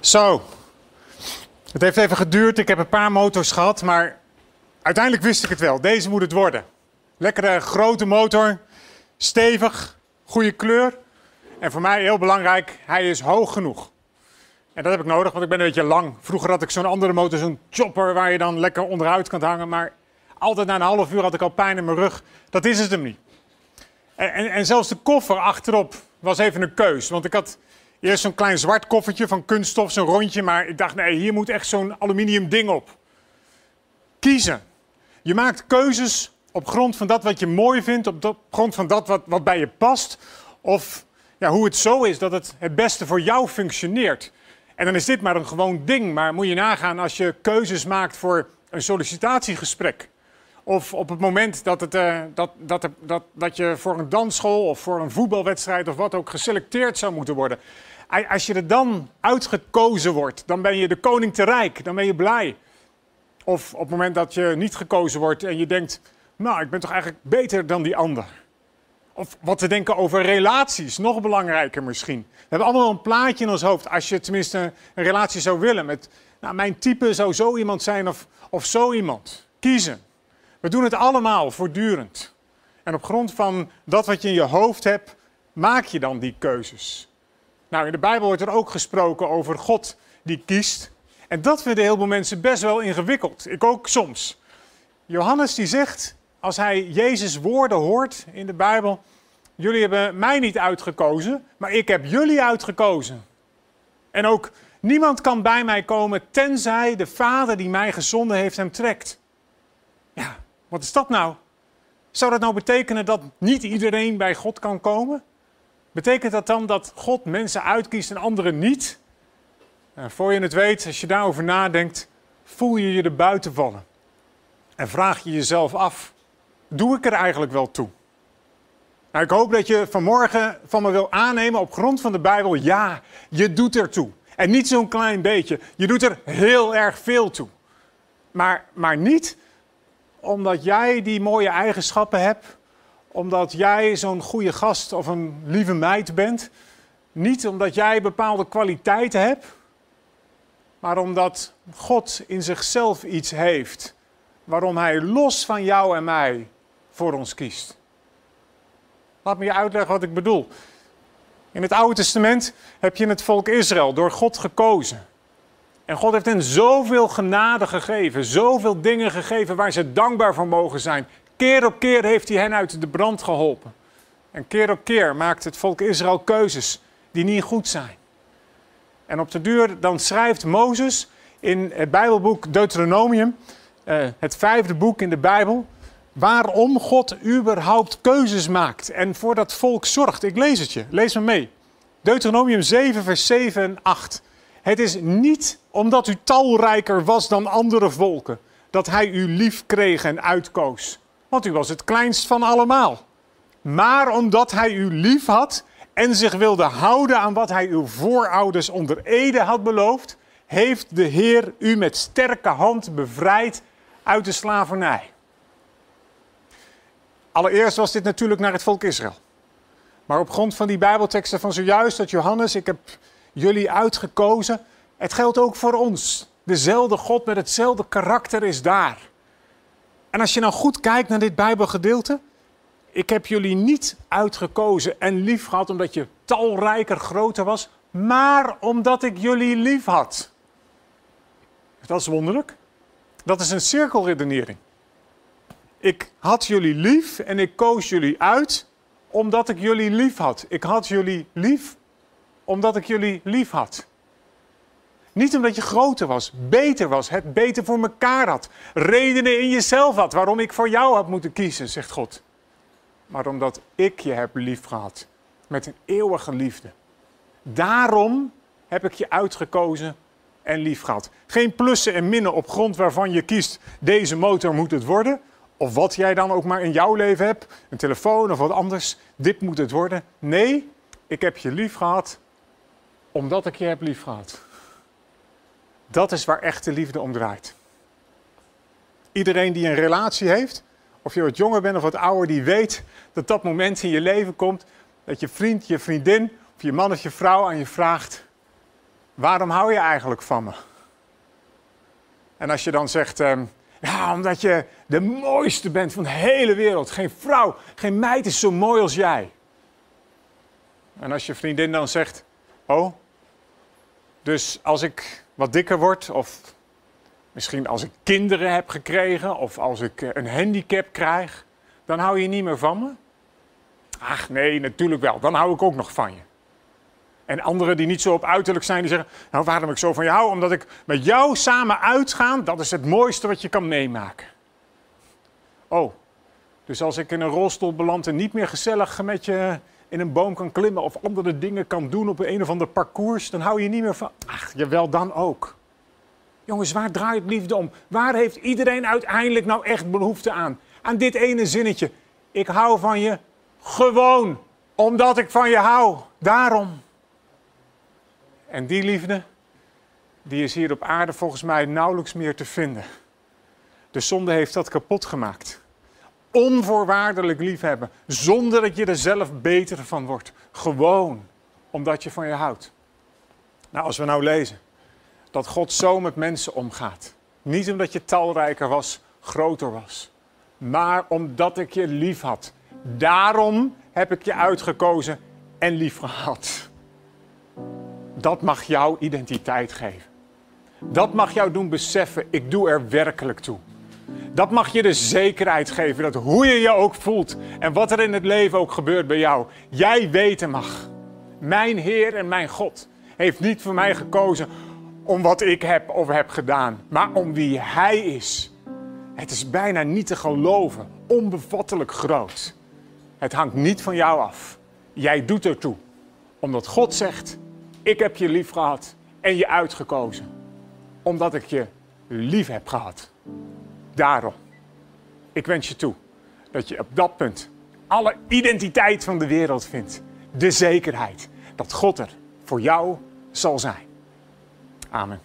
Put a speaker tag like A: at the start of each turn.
A: Zo. Het heeft even geduurd. Ik heb een paar motors gehad, maar uiteindelijk wist ik het wel. Deze moet het worden. Lekkere grote motor, stevig, goede kleur. En voor mij heel belangrijk, hij is hoog genoeg. En dat heb ik nodig, want ik ben een beetje lang. Vroeger had ik zo'n andere motor, zo'n chopper waar je dan lekker onderuit kan hangen. Maar altijd na een half uur had ik al pijn in mijn rug. Dat is het hem niet. En, en, en zelfs de koffer achterop was even een keus. Want ik had eerst zo'n klein zwart koffertje van kunststof, zo'n rondje. Maar ik dacht, nee, hier moet echt zo'n aluminium ding op. Kiezen. Je maakt keuzes op grond van dat wat je mooi vindt, op grond van dat wat, wat bij je past. Of ja, hoe het zo is dat het het beste voor jou functioneert. En dan is dit maar een gewoon ding. Maar moet je nagaan als je keuzes maakt voor een sollicitatiegesprek. Of op het moment dat, het, uh, dat, dat, dat, dat je voor een dansschool of voor een voetbalwedstrijd of wat ook geselecteerd zou moeten worden. Als je er dan uitgekozen wordt, dan ben je de koning te rijk, dan ben je blij. Of op het moment dat je niet gekozen wordt en je denkt, nou, ik ben toch eigenlijk beter dan die ander. Of wat te denken over relaties, nog belangrijker misschien. We hebben allemaal een plaatje in ons hoofd. Als je tenminste een relatie zou willen met, nou, mijn type zou zo iemand zijn of, of zo iemand. Kiezen. We doen het allemaal voortdurend. En op grond van dat wat je in je hoofd hebt, maak je dan die keuzes. Nou, in de Bijbel wordt er ook gesproken over God die kiest. En dat vinden heel veel mensen best wel ingewikkeld. Ik ook soms. Johannes die zegt, als hij Jezus woorden hoort in de Bijbel, jullie hebben mij niet uitgekozen, maar ik heb jullie uitgekozen. En ook niemand kan bij mij komen tenzij de Vader die mij gezonden heeft hem trekt. Wat is dat nou? Zou dat nou betekenen dat niet iedereen bij God kan komen? Betekent dat dan dat God mensen uitkiest en anderen niet? Nou, voor je het weet, als je daarover nadenkt, voel je je er buiten vallen. En vraag je jezelf af, doe ik er eigenlijk wel toe? Nou, ik hoop dat je vanmorgen van me wil aannemen op grond van de Bijbel, ja, je doet er toe. En niet zo'n klein beetje, je doet er heel erg veel toe. Maar, maar niet omdat jij die mooie eigenschappen hebt, omdat jij zo'n goede gast of een lieve meid bent, niet omdat jij bepaalde kwaliteiten hebt, maar omdat God in zichzelf iets heeft waarom Hij los van jou en mij voor ons kiest. Laat me je uitleggen wat ik bedoel. In het Oude Testament heb je het volk Israël door God gekozen. En God heeft hen zoveel genade gegeven, zoveel dingen gegeven waar ze dankbaar voor mogen zijn. Keer op keer heeft hij hen uit de brand geholpen. En keer op keer maakt het volk Israël keuzes die niet goed zijn. En op de duur dan schrijft Mozes in het Bijbelboek Deuteronomium, eh, het vijfde boek in de Bijbel, waarom God überhaupt keuzes maakt en voor dat volk zorgt. Ik lees het je, lees me mee. Deuteronomium 7, vers 7 en 8. Het is niet omdat u talrijker was dan andere volken, dat hij u lief kreeg en uitkoos. Want u was het kleinst van allemaal. Maar omdat hij u lief had en zich wilde houden aan wat hij uw voorouders onder ede had beloofd, heeft de Heer u met sterke hand bevrijd uit de slavernij. Allereerst was dit natuurlijk naar het volk Israël. Maar op grond van die Bijbelteksten van zojuist, dat Johannes, ik heb jullie uitgekozen. Het geldt ook voor ons. Dezelfde God met hetzelfde karakter is daar. En als je nou goed kijkt naar dit Bijbelgedeelte. Ik heb jullie niet uitgekozen en lief gehad omdat je talrijker groter was, maar omdat ik jullie lief had. Dat is wonderlijk. Dat is een cirkelredenering. Ik had jullie lief en ik koos jullie uit omdat ik jullie lief had. Ik had jullie lief omdat ik jullie lief had. Niet omdat je groter was, beter was, het beter voor elkaar had, redenen in jezelf had waarom ik voor jou had moeten kiezen, zegt God. Maar omdat ik je heb lief gehad met een eeuwige liefde. Daarom heb ik je uitgekozen en lief gehad. Geen plussen en minnen op grond waarvan je kiest, deze motor moet het worden. Of wat jij dan ook maar in jouw leven hebt, een telefoon of wat anders, dit moet het worden. Nee, ik heb je lief gehad omdat ik je heb lief gehad. Dat is waar echte liefde om draait. Iedereen die een relatie heeft, of je wat jonger bent of wat ouder, die weet dat dat moment in je leven komt dat je vriend, je vriendin of je man of je vrouw aan je vraagt: waarom hou je eigenlijk van me? En als je dan zegt, ehm, ja, omdat je de mooiste bent van de hele wereld. Geen vrouw, geen meid is zo mooi als jij. En als je vriendin dan zegt, oh, dus als ik wat dikker word, of misschien als ik kinderen heb gekregen, of als ik eh, een handicap krijg, dan hou je niet meer van me? Ach nee, natuurlijk wel, dan hou ik ook nog van je. En anderen die niet zo op uiterlijk zijn, die zeggen: Nou, waarom ik zo van je hou? Omdat ik met jou samen uitgaan, dat is het mooiste wat je kan meemaken. Oh, dus als ik in een rolstoel beland en niet meer gezellig met je in een boom kan klimmen of andere dingen kan doen op een of ander parcours, dan hou je niet meer van. Ach, jawel, dan ook. Jongens, waar draait liefde om? Waar heeft iedereen uiteindelijk nou echt behoefte aan? Aan dit ene zinnetje. Ik hou van je gewoon omdat ik van je hou. Daarom. En die liefde, die is hier op aarde volgens mij nauwelijks meer te vinden. De zonde heeft dat kapot gemaakt. Onvoorwaardelijk liefhebben, zonder dat je er zelf beter van wordt. Gewoon omdat je van je houdt. Nou, als we nou lezen dat God zo met mensen omgaat. Niet omdat je talrijker was, groter was. Maar omdat ik je lief had. Daarom heb ik je uitgekozen en lief gehad. Dat mag jouw identiteit geven. Dat mag jou doen beseffen, ik doe er werkelijk toe. Dat mag je de zekerheid geven dat hoe je je ook voelt en wat er in het leven ook gebeurt bij jou, jij weten mag. Mijn Heer en mijn God heeft niet voor mij gekozen om wat ik heb of heb gedaan, maar om wie Hij is. Het is bijna niet te geloven, onbevattelijk groot. Het hangt niet van jou af. Jij doet ertoe, omdat God zegt: ik heb je lief gehad en je uitgekozen. Omdat ik je lief heb gehad. Daarom. Ik wens je toe dat je op dat punt alle identiteit van de wereld vindt. De zekerheid dat God er voor jou zal zijn. Amen.